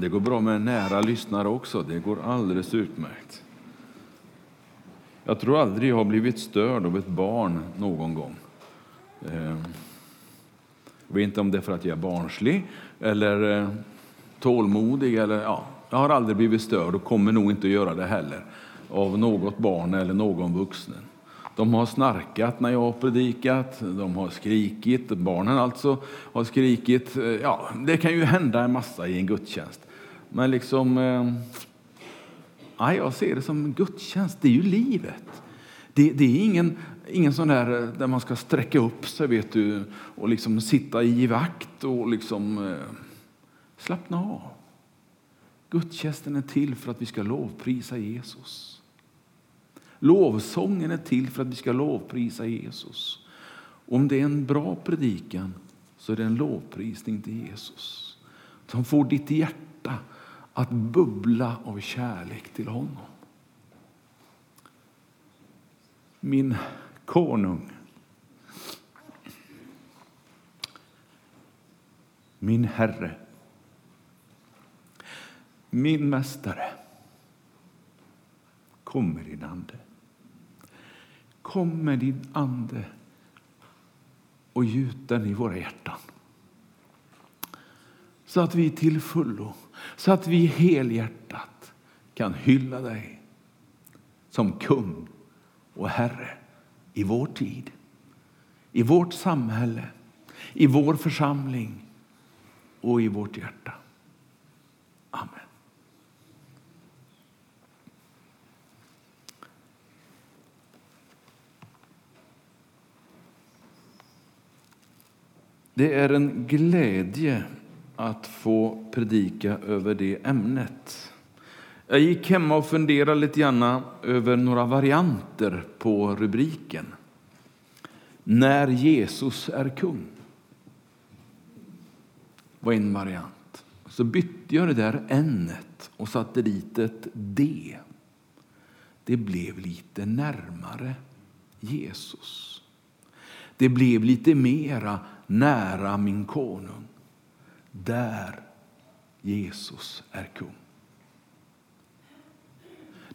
Det går bra med nära lyssnare också. Det går alldeles utmärkt. Jag tror aldrig jag har blivit störd av ett barn någon gång. Ehm, jag vet inte om det är för att jag är barnslig eller eh, tålmodig. Eller, ja, jag har aldrig blivit störd och kommer nog inte att göra det heller av något barn eller någon vuxen. De har snarkat när jag har predikat, de har skrikit, barnen alltså har skrikit. Eh, ja, det kan ju hända en massa i en gudstjänst. Men liksom, eh, jag ser det som en gudstjänst, det är ju livet. Det, det, är ingen, ingen sån där eh, där man ska sträcka upp sig vet du, och liksom sitta i vakt och liksom eh, slappna av. Gudstjänsten är till för att vi ska lovprisa Jesus. Lovsången är till för att vi ska lovprisa Jesus. Om det är en bra predikan så är det en lovprisning till Jesus som får ditt hjärta att bubbla av kärlek till honom. Min konung. Min Herre. Min Mästare. Kom med din Ande. Kom med din Ande och gjut den i våra hjärtan. Så att vi till fullo, så att vi helhjärtat kan hylla dig som kung och Herre i vår tid, i vårt samhälle, i vår församling och i vårt hjärta. Amen. Det är en glädje att få predika över det ämnet. Jag gick hemma och funderade lite grann över några varianter på rubriken. När Jesus är kung. var en variant. Så bytte jag det där n och satte dit ett d. Det blev lite närmare Jesus. Det blev lite mera nära min konung, där Jesus är kung.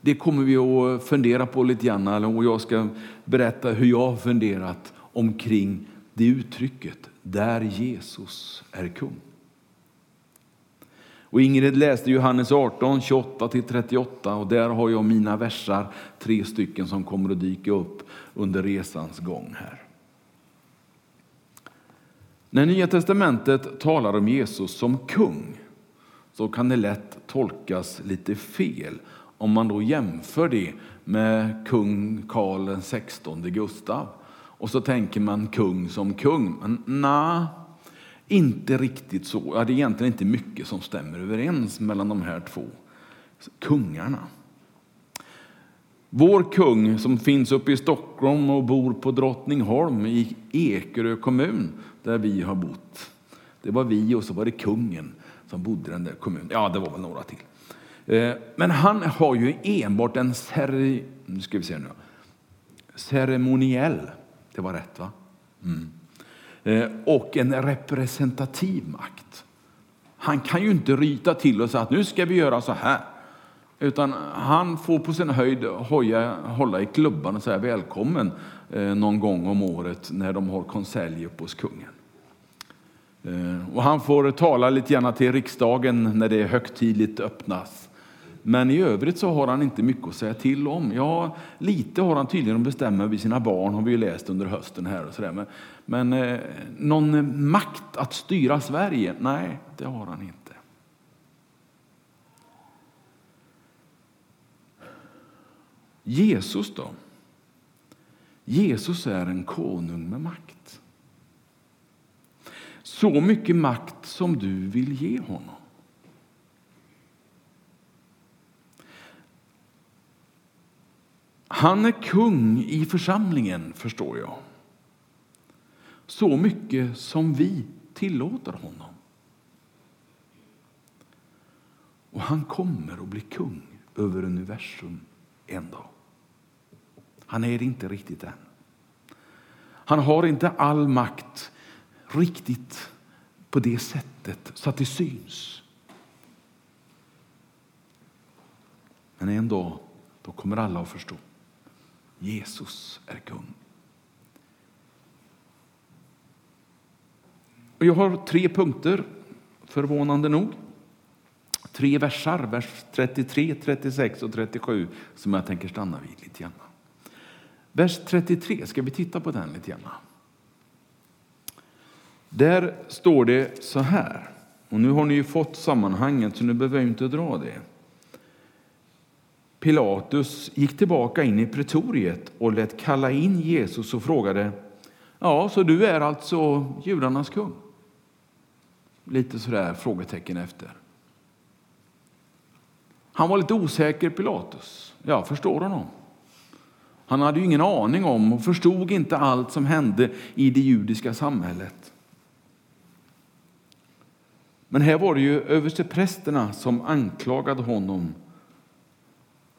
Det kommer vi att fundera på lite grann och jag ska berätta hur jag har funderat omkring det uttrycket, där Jesus är kung. Och Ingrid läste Johannes 18, 28-38 och där har jag mina versar, tre stycken som kommer att dyka upp under resans gång här. När Nya testamentet talar om Jesus som kung så kan det lätt tolkas lite fel om man då jämför det med kung Karl XVI Gustav. Och så tänker man kung som kung. Men nej, inte riktigt så. Ja, det är egentligen inte mycket som stämmer överens mellan de här två kungarna. Vår kung som finns uppe i Stockholm och bor på Drottningholm i Ekerö kommun där vi har bott. Det var vi och så var det kungen som bodde i den där kommunen. Ja, det var väl några till. Eh, men han har ju enbart en cere... nu ska vi se nu. ceremoniell, det var rätt va? Mm. Eh, och en representativ makt. Han kan ju inte ryta till och säga att nu ska vi göra så här. Utan han får på sin höjd hoja, hålla i klubban och säga välkommen eh, någon gång om året när de har konselj upp hos kungen. Eh, och han får tala lite grann till riksdagen när det högtidligt öppnas. Men i övrigt så har han inte mycket att säga till om. Ja, lite har han tydligen att bestämma över sina barn, har vi ju läst under hösten här och sådär. Men, men eh, någon makt att styra Sverige, nej, det har han inte. Jesus då? Jesus är en konung med makt. Så mycket makt som du vill ge honom. Han är kung i församlingen, förstår jag. Så mycket som vi tillåter honom. Och han kommer att bli kung över universum en dag. Han är det inte riktigt än. Han har inte all makt riktigt på det sättet så att det syns. Men en dag då kommer alla att förstå. Jesus är kung. Och jag har tre punkter, förvånande nog. Tre versar, vers 33, 36 och 37, som jag tänker stanna vid lite grann. Vers 33, ska vi titta på den lite grann? Där står det så här, och nu har ni ju fått sammanhanget så nu behöver jag inte dra det. Pilatus gick tillbaka in i pretoriet och lät kalla in Jesus och frågade Ja, så du är alltså judarnas kung? Lite sådär frågetecken efter. Han var lite osäker, Pilatus. Jag förstår honom. Han hade ju ingen aning om och förstod inte allt som hände i det judiska samhället. Men här var det ju översteprästerna som anklagade honom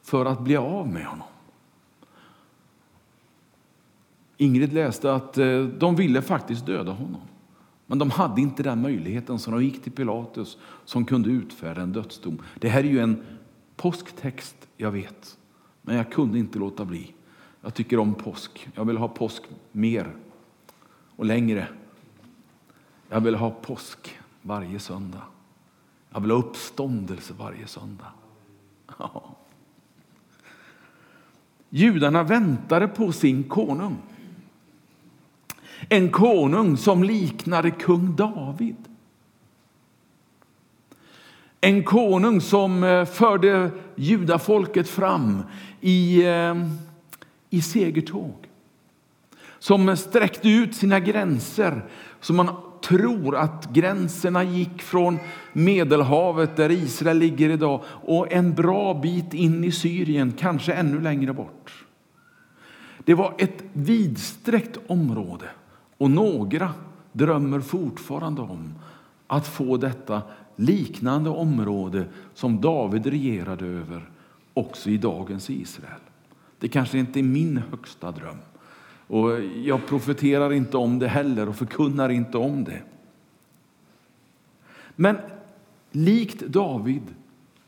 för att bli av med honom. Ingrid läste att eh, de ville faktiskt döda honom. Men de hade inte den möjligheten, så de gick till Pilatus som kunde utfärda en dödsdom. Det här är ju en påsktext, jag vet. Men jag kunde inte låta bli. Jag tycker om påsk. Jag vill ha påsk mer och längre. Jag vill ha påsk varje söndag. Jag vill ha uppståndelse varje söndag. Ja. Judarna väntade på sin konung. En konung som liknade kung David. En konung som eh, förde judafolket fram i, eh, i segertåg. Som sträckte ut sina gränser så man tror att gränserna gick från Medelhavet där Israel ligger idag och en bra bit in i Syrien, kanske ännu längre bort. Det var ett vidsträckt område och några drömmer fortfarande om att få detta liknande område som David regerade över också i dagens Israel. Det kanske inte är min högsta dröm. Och jag profeterar inte om det heller och förkunnar inte om det. Men likt David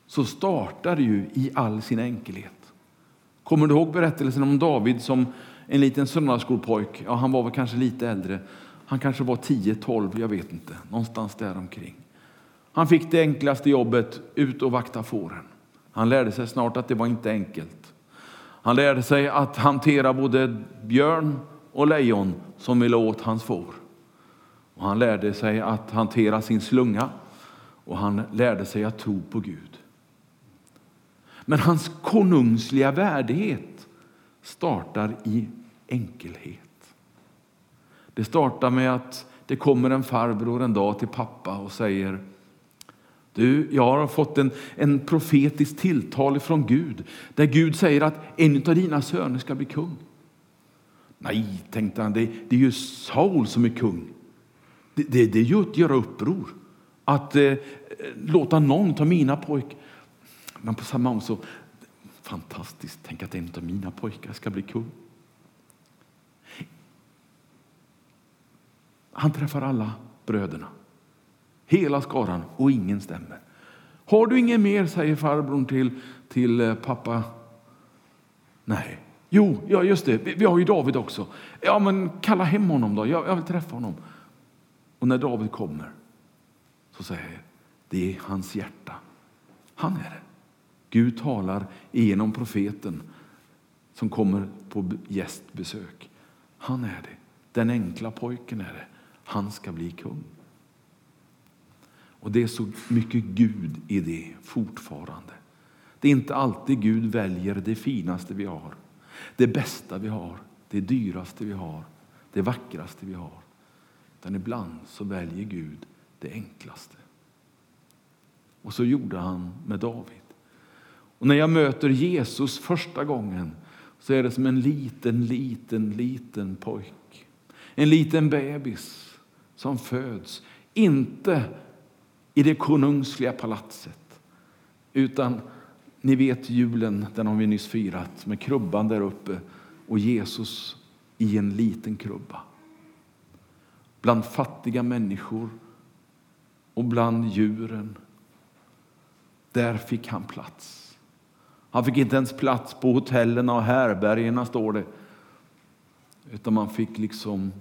så startar det ju i all sin enkelhet. Kommer du ihåg berättelsen om David som en liten söndagsskolpojk? Ja, han var väl kanske lite äldre. Han kanske var 10-12, jag vet inte. Någonstans däromkring. Han fick det enklaste jobbet, ut och vakta fåren. Han lärde sig snart att det var inte enkelt. Han lärde sig att hantera både björn och lejon som ville åt hans får. Och han lärde sig att hantera sin slunga och han lärde sig att tro på Gud. Men hans konungsliga värdighet startar i enkelhet. Det startar med att det kommer en farbror en dag till pappa och säger du, jag har fått en, en profetisk tilltal från Gud där Gud säger att en av dina söner ska bli kung. Nej, tänkte han, det, det är ju Saul som är kung. Det, det, det är ju att göra uppror. Att eh, låta någon ta mina pojkar. Men på samma gång så, fantastiskt, tänk att en av mina pojkar ska bli kung. Han träffar alla bröderna. Hela skaran och ingen stämmer. Har du inget mer, säger farbrorn till, till eh, pappa. Nej. Jo, ja, just det. Vi, vi, har ju David också. Ja, men kalla hem honom då. Jag, jag vill träffa honom. Och när David kommer så säger jag, det är hans hjärta. Han är det. Gud talar genom profeten som kommer på gästbesök. Han är det. Den enkla pojken är det. Han ska bli kung. Och det är så mycket Gud i det fortfarande. Det är inte alltid Gud väljer det finaste vi har, det bästa vi har, det dyraste vi har, det vackraste vi har. Utan ibland så väljer Gud det enklaste. Och så gjorde han med David. Och när jag möter Jesus första gången så är det som en liten, liten, liten pojk. En liten bebis som föds. Inte i det konungsliga palatset. Utan ni vet julen, den har vi nyss firat, med krubban där uppe och Jesus i en liten krubba. Bland fattiga människor och bland djuren. Där fick han plats. Han fick inte ens plats på hotellen och härbergena, står det. Utan man fick liksom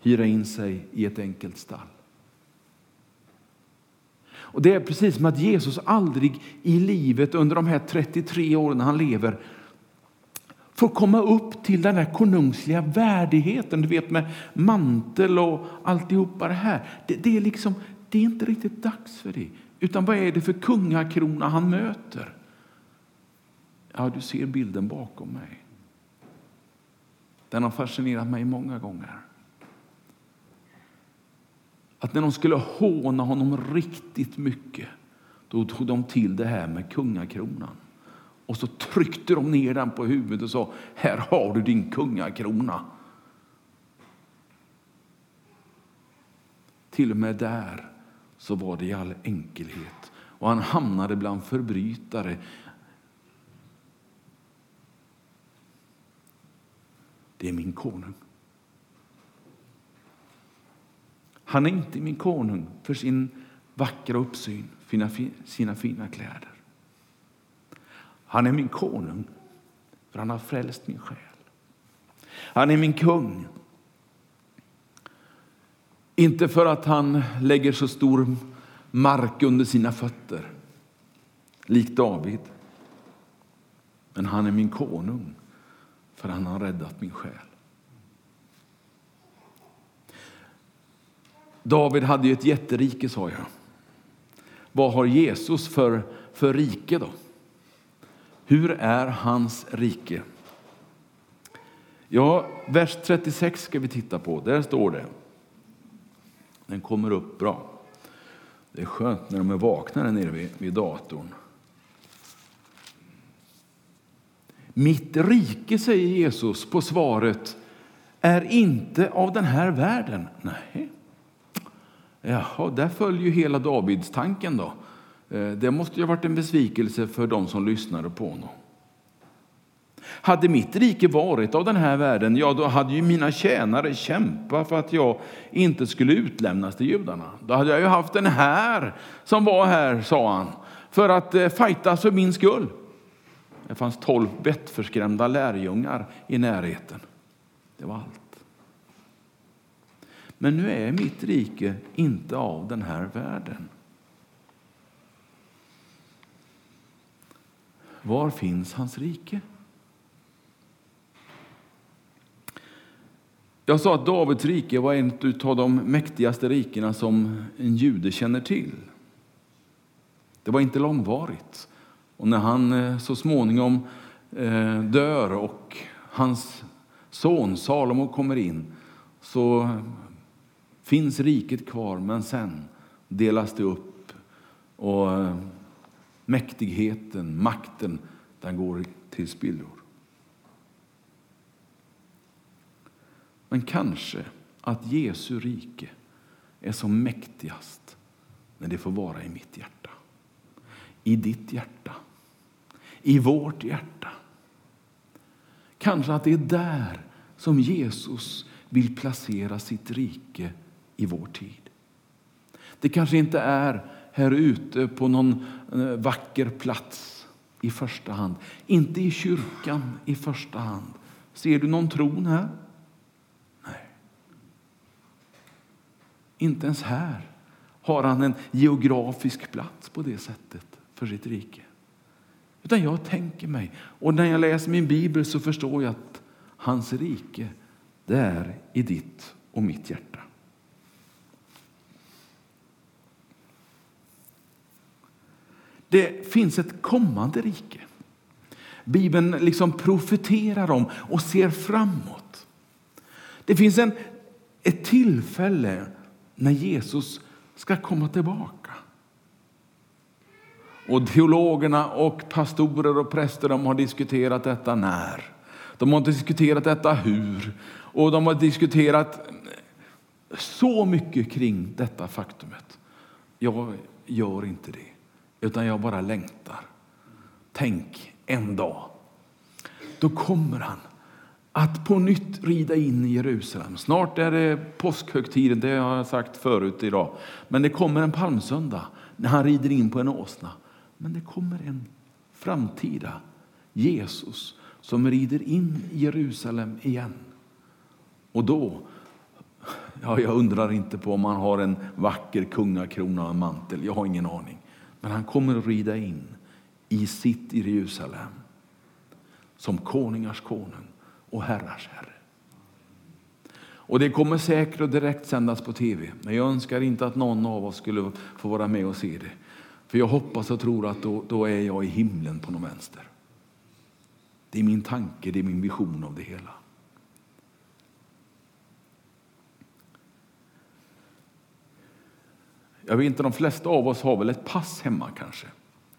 hyra in sig i ett enkelt stall. Och Det är precis som att Jesus aldrig i livet under de här 33 åren han lever får komma upp till den här konungsliga värdigheten, du vet med mantel och alltihopa det här. Det, det, är liksom, det är inte riktigt dags för det. Utan vad är det för kungakrona han möter? Ja, du ser bilden bakom mig. Den har fascinerat mig många gånger. Att när de skulle håna honom riktigt mycket, då tog de till det här med kungakronan. Och så tryckte de ner den på huvudet och sa, här har du din kungakrona. Till och med där så var det i all enkelhet. Och han hamnade bland förbrytare. Det är min konung. Han är inte min konung för sin vackra uppsyn, sina fina kläder. Han är min konung för han har frälst min själ. Han är min kung. Inte för att han lägger så stor mark under sina fötter, likt David. Men han är min konung för han har räddat min själ. David hade ju ett jätterike, sa jag. Vad har Jesus för, för rike då? Hur är hans rike? Ja, vers 36 ska vi titta på. Där står det. Den kommer upp bra. Det är skönt när de är vakna där nere vid, vid datorn. Mitt rike, säger Jesus på svaret, är inte av den här världen. Nej. Jaha, där följer ju hela Davidstanken då. Eh, det måste ju ha varit en besvikelse för de som lyssnade på honom. Hade mitt rike varit av den här världen, ja då hade ju mina tjänare kämpat för att jag inte skulle utlämnas till judarna. Då hade jag ju haft den här som var här, sa han, för att eh, fightas för min skull. Det fanns tolv vettförskrämda lärjungar i närheten. Det var allt. Men nu är mitt rike inte av den här världen. Var finns hans rike? Jag sa att Davids rike var en av de mäktigaste rikena som en jude känner till. Det var inte långvarigt. Och när han eh, så småningom eh, dör och hans son Salomo kommer in så finns riket kvar, men sen delas det upp. Och eh, mäktigheten, makten, den går till spillror. Men kanske att Jesu rike är som mäktigast när det får vara i mitt hjärta. I ditt hjärta. I vårt hjärta. Kanske att det är där som Jesus vill placera sitt rike i vår tid. Det kanske inte är här ute på någon eh, vacker plats i första hand. Inte i kyrkan i första hand. Ser du någon tron här? Nej. Inte ens här har han en geografisk plats på det sättet för sitt rike. Utan jag tänker mig, och när jag läser min bibel så förstår jag att hans rike, det är i ditt och mitt hjärta. Det finns ett kommande rike. Bibeln liksom profeterar om och ser framåt. Det finns en, ett tillfälle när Jesus ska komma tillbaka. Och teologerna och pastorer och präster de har diskuterat detta när. De har diskuterat detta hur. Och de har diskuterat så mycket kring detta faktumet. Jag gör inte det utan jag bara längtar. Tänk en dag, då kommer han att på nytt rida in i Jerusalem. Snart är det påskhögtiden, det har jag sagt förut idag. Men det kommer en palmsöndag när han rider in på en åsna. Men det kommer en framtida Jesus som rider in i Jerusalem igen. Och då, ja, jag undrar inte på om han har en vacker kungakrona och en mantel, jag har ingen aning. Men han kommer att rida in i sitt Jerusalem som konungars konung och herrars herre. Och det kommer säkert att direktsändas på tv, men jag önskar inte att någon av oss skulle få vara med och se det. För jag hoppas och tror att då, då är jag i himlen på någon vänster. Det är min tanke, det är min vision av det hela. Jag vet inte, de flesta av oss har väl ett pass hemma kanske.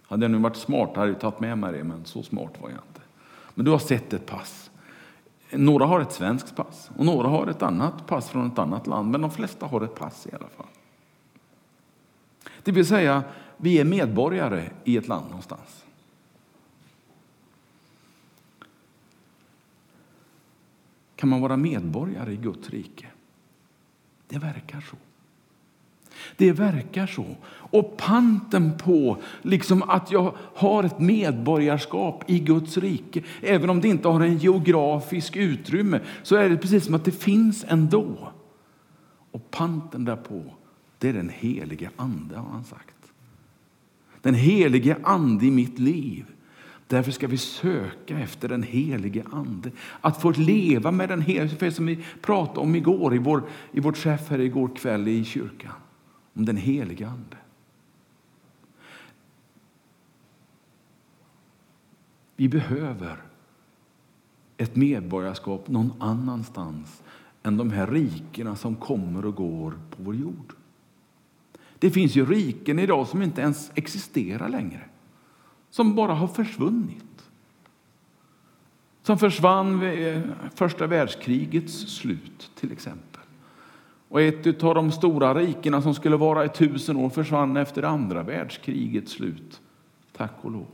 Hade jag nu varit smart hade jag tagit med mig det, men så smart var jag inte. Men du har sett ett pass. Några har ett svenskt pass och några har ett annat pass från ett annat land, men de flesta har ett pass i alla fall. Det vill säga, vi är medborgare i ett land någonstans. Kan man vara medborgare i Guds rike? Det verkar så. Det verkar så. Och panten på liksom att jag har ett medborgarskap i Guds rike, även om det inte har en geografisk utrymme, så är det precis som att det finns ändå. Och panten därpå, det är den helige Ande, har han sagt. Den helige Ande i mitt liv. Därför ska vi söka efter den helige Ande. Att få leva med den helige, som vi pratade om igår i, vår, i vårt träff här igår kväll i kyrkan om den helige Ande. Vi behöver ett medborgarskap någon annanstans än de här rikena som kommer och går på vår jord. Det finns ju riken idag som inte ens existerar längre, som bara har försvunnit. Som försvann vid eh, första världskrigets slut, till exempel. Och ett av de stora rikena som skulle vara i tusen år försvann efter andra världskrigets slut. Tack och lov.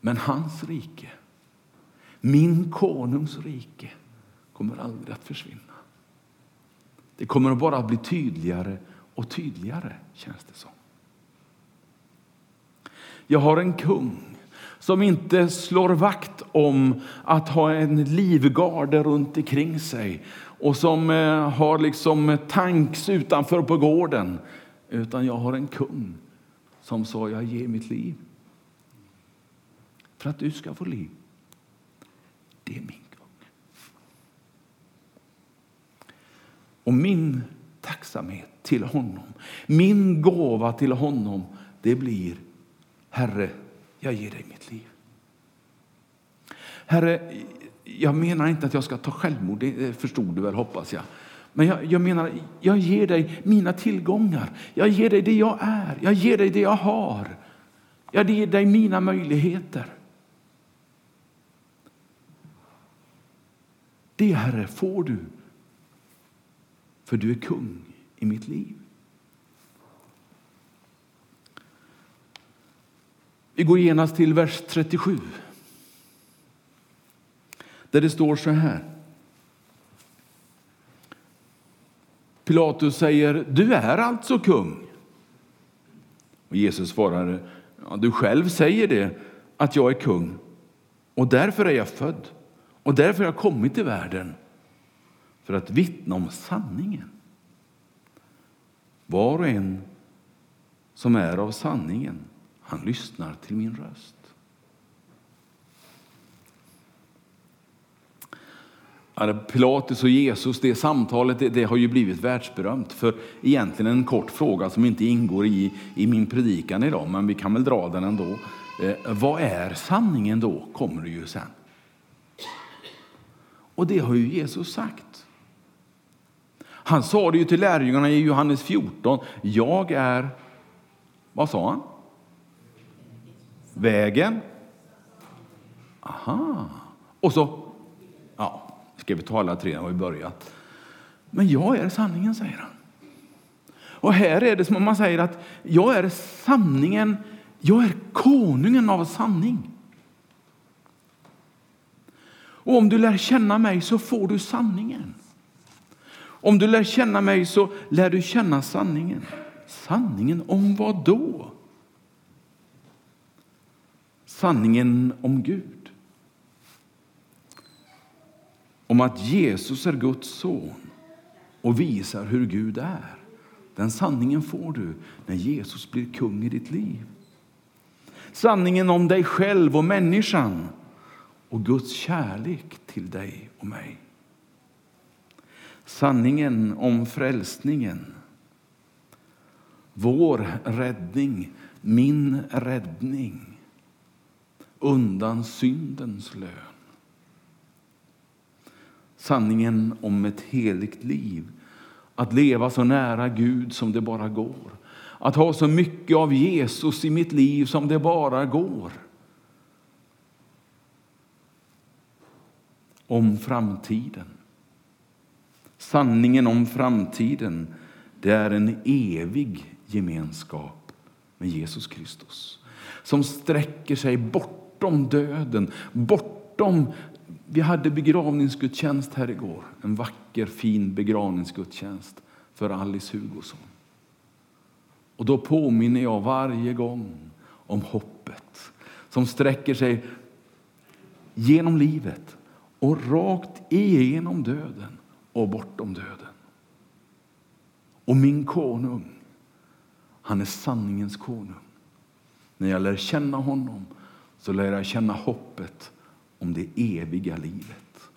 Men hans rike, min konungs rike, kommer aldrig att försvinna. Det kommer bara att bli tydligare och tydligare, känns det som. Jag har en kung som inte slår vakt om att ha en livgarde runt omkring sig och som eh, har liksom eh, tanks utanför på gården. Utan jag har en kung som sa jag ger mitt liv för att du ska få liv. Det är min kung. Och min tacksamhet till honom, min gåva till honom, det blir Herre, jag ger dig mitt liv. Herre, jag menar inte att jag ska ta självmord, det förstod du väl hoppas jag. Men jag, jag, menar, jag ger dig mina tillgångar. Jag ger dig det jag är. Jag ger dig det jag har. Jag ger dig mina möjligheter. Det, Herre, får du. För du är kung i mitt liv. Vi går genast till vers 37 där det står så här. Pilatus säger, du är alltså kung. Och Jesus svarade, ja, du själv säger det, att jag är kung. Och därför är jag född. Och därför har jag kommit till världen. För att vittna om sanningen. Var och en som är av sanningen, han lyssnar till min röst. Pilatus och Jesus, det samtalet det, det, har ju blivit världsberömt för egentligen en kort fråga som inte ingår i, i min predikan idag, men vi kan väl dra den ändå. Eh, vad är sanningen då, kommer det ju sen. Och det har ju Jesus sagt. Han sa det ju till lärjungarna i Johannes 14. Jag är, vad sa han? Vägen. Aha. Och så, Ska vi ta alla tre har vi börjat. Men jag är sanningen, säger han. Och här är det som om man säger att jag är sanningen, jag är konungen av sanning. Och om du lär känna mig så får du sanningen. Om du lär känna mig så lär du känna sanningen. Sanningen om vad då? sanningen om Gud. Om att Jesus är Guds son och visar hur Gud är. Den sanningen får du när Jesus blir kung i ditt liv. Sanningen om dig själv och människan och Guds kärlek till dig och mig. Sanningen om frälsningen. Vår räddning, min räddning undan syndens lön. Sanningen om ett heligt liv, att leva så nära Gud som det bara går. Att ha så mycket av Jesus i mitt liv som det bara går. Om framtiden. Sanningen om framtiden, det är en evig gemenskap med Jesus Kristus som sträcker sig bortom döden, bortom... Vi hade begravningsgudstjänst här igår, en vacker fin begravningsgudstjänst för Alice Hugosson. Och då påminner jag varje gång om hoppet som sträcker sig genom livet och rakt igenom döden och bortom döden. Och min konung, han är sanningens konung. När jag lär känna honom så lär jag känna hoppet om det eviga livet.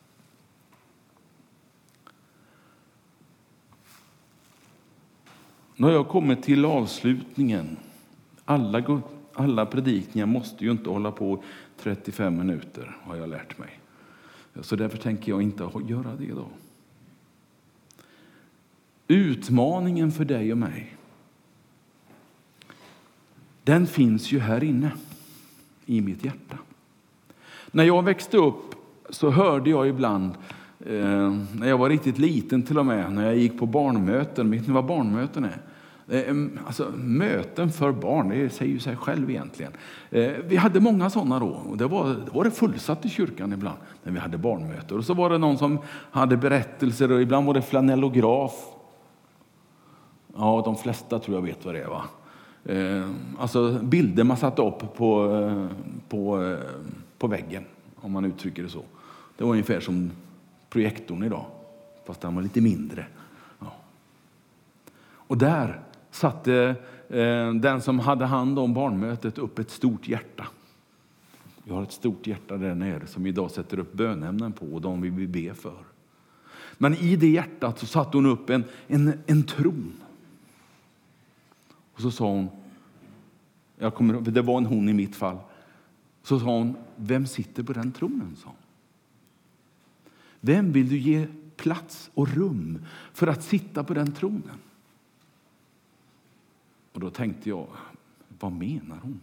Nu har jag kommit till avslutningen. Alla, alla predikningar måste ju inte hålla på 35 minuter, har jag lärt mig. Så därför tänker jag inte göra det idag. Utmaningen för dig och mig, den finns ju här inne i mitt hjärta. När jag växte upp så hörde jag ibland, eh, när jag var riktigt liten till och med, när jag gick på barnmöten, vet ni vad barnmöten är? Mm, alltså, möten för barn, det säger ju sig själv egentligen. Eh, vi hade många sådana då. Och det, var, det var det fullsatt i kyrkan ibland när vi hade barnmöten. Och så var det någon som hade berättelser och ibland var det flanellograf. Ja, de flesta tror jag vet vad det är. va? Eh, alltså bilder man satte upp på, eh, på, på väggen, om man uttrycker det så. Det var ungefär som projektorn idag, fast den var lite mindre. Ja. Och där satte eh, den som hade hand om barnmötet upp ett stort hjärta. Vi har ett stort hjärta där nere som vi idag sätter upp bönämnen på och de vill vi be för. Men i det hjärtat så satte hon upp en, en, en tron. Och så sa hon, jag kommer, det var en hon i mitt fall, så sa hon, vem sitter på den tronen? Sa hon. Vem vill du ge plats och rum för att sitta på den tronen? Och då tänkte jag, vad menar hon?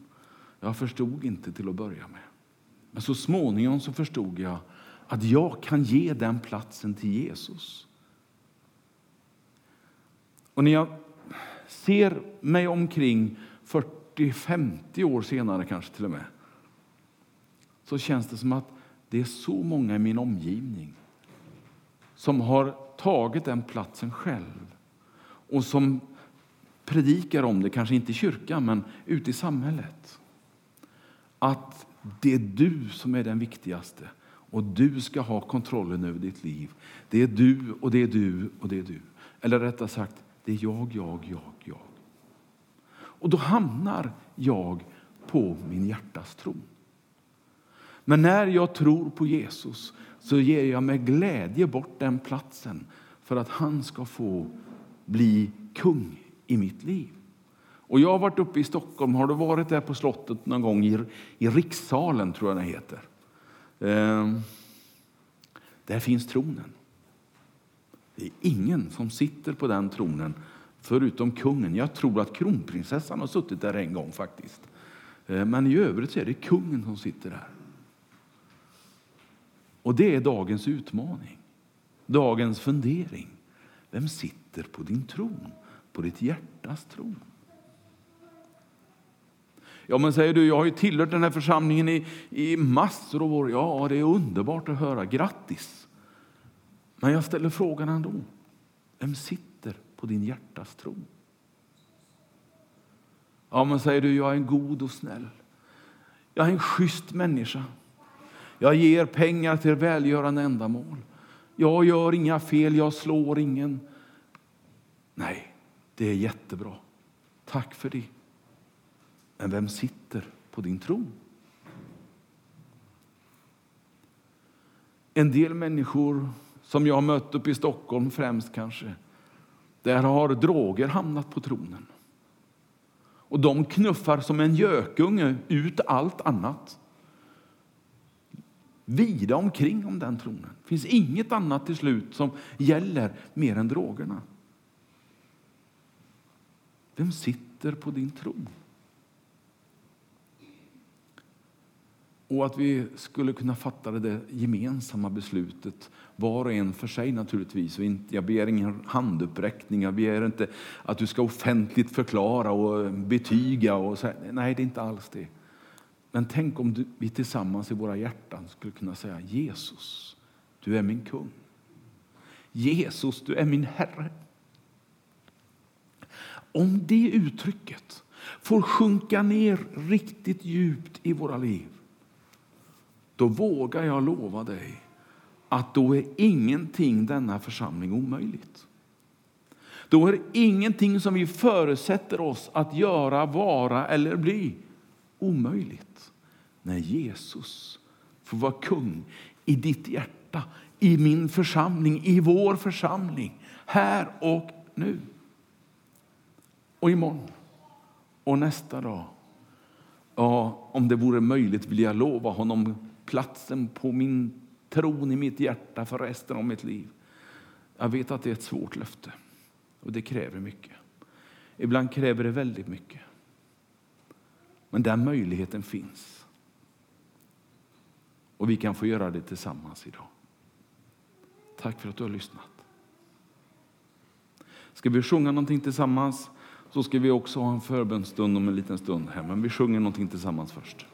Jag förstod inte till att börja med. Men så småningom så förstod jag att jag kan ge den platsen till Jesus. Och när jag ser mig omkring 40-50 år senare kanske till och med så känns det som att det är så många i min omgivning som har tagit den platsen själv och som predikar om det, kanske inte i kyrkan, men ute i samhället. Att det är du som är den viktigaste och du ska ha kontrollen över ditt liv. Det är du och det är du och det är du. Eller rättare sagt, det är jag, jag, jag, jag. Och då hamnar jag på min hjärtas tron. Men när jag tror på Jesus så ger jag med glädje bort den platsen för att han ska få bli kung i mitt liv. Och jag har varit uppe i Stockholm. Har du varit där på slottet någon gång? I, i rikssalen, tror jag den heter. Eh, där finns tronen. Det är ingen som sitter på den tronen förutom kungen. Jag tror att kronprinsessan har suttit där en gång faktiskt. Eh, men i övrigt så är det kungen som sitter där. Och det är dagens utmaning, dagens fundering. Vem sitter på din tron? på ditt hjärtas tron. Ja, men säger du, jag har ju tillhört den här församlingen i, i massor av år. Ja, det är underbart att höra. Grattis! Men jag ställer frågan ändå. Vem sitter på din hjärtas tron? Ja, men säger du, jag är en god och snäll. Jag är en schysst människa. Jag ger pengar till välgörande ändamål. Jag gör inga fel, jag slår ingen. Nej, det är jättebra. Tack för det. Men vem sitter på din tron? En del människor som jag har mött uppe i Stockholm främst kanske, där har droger hamnat på tronen. Och de knuffar som en gökunge ut allt annat. Vida omkring om den tronen. Det finns inget annat till slut som gäller mer än drogerna. Vem sitter på din tron? Och att vi skulle kunna fatta det gemensamma beslutet, var och en för sig naturligtvis. Och inte, jag begär ingen handuppräckning, jag begär inte att du ska offentligt förklara och betyga. Och så, nej, det är inte alls det. Men tänk om du, vi tillsammans i våra hjärtan skulle kunna säga Jesus, du är min kung. Jesus, du är min Herre. Om det uttrycket får sjunka ner riktigt djupt i våra liv då vågar jag lova dig att då är ingenting denna församling omöjligt. Då är ingenting som vi förutsätter oss att göra, vara eller bli omöjligt. När Jesus får vara kung i ditt hjärta, i min församling, i vår församling, här och nu. Och imorgon och nästa dag. Ja, om det vore möjligt vill jag lova honom platsen på min tron i mitt hjärta för resten av mitt liv. Jag vet att det är ett svårt löfte och det kräver mycket. Ibland kräver det väldigt mycket. Men den möjligheten finns. Och vi kan få göra det tillsammans idag. Tack för att du har lyssnat. Ska vi sjunga någonting tillsammans så ska vi också ha en förbönstund om en liten stund här. Men vi sjunger någonting tillsammans först.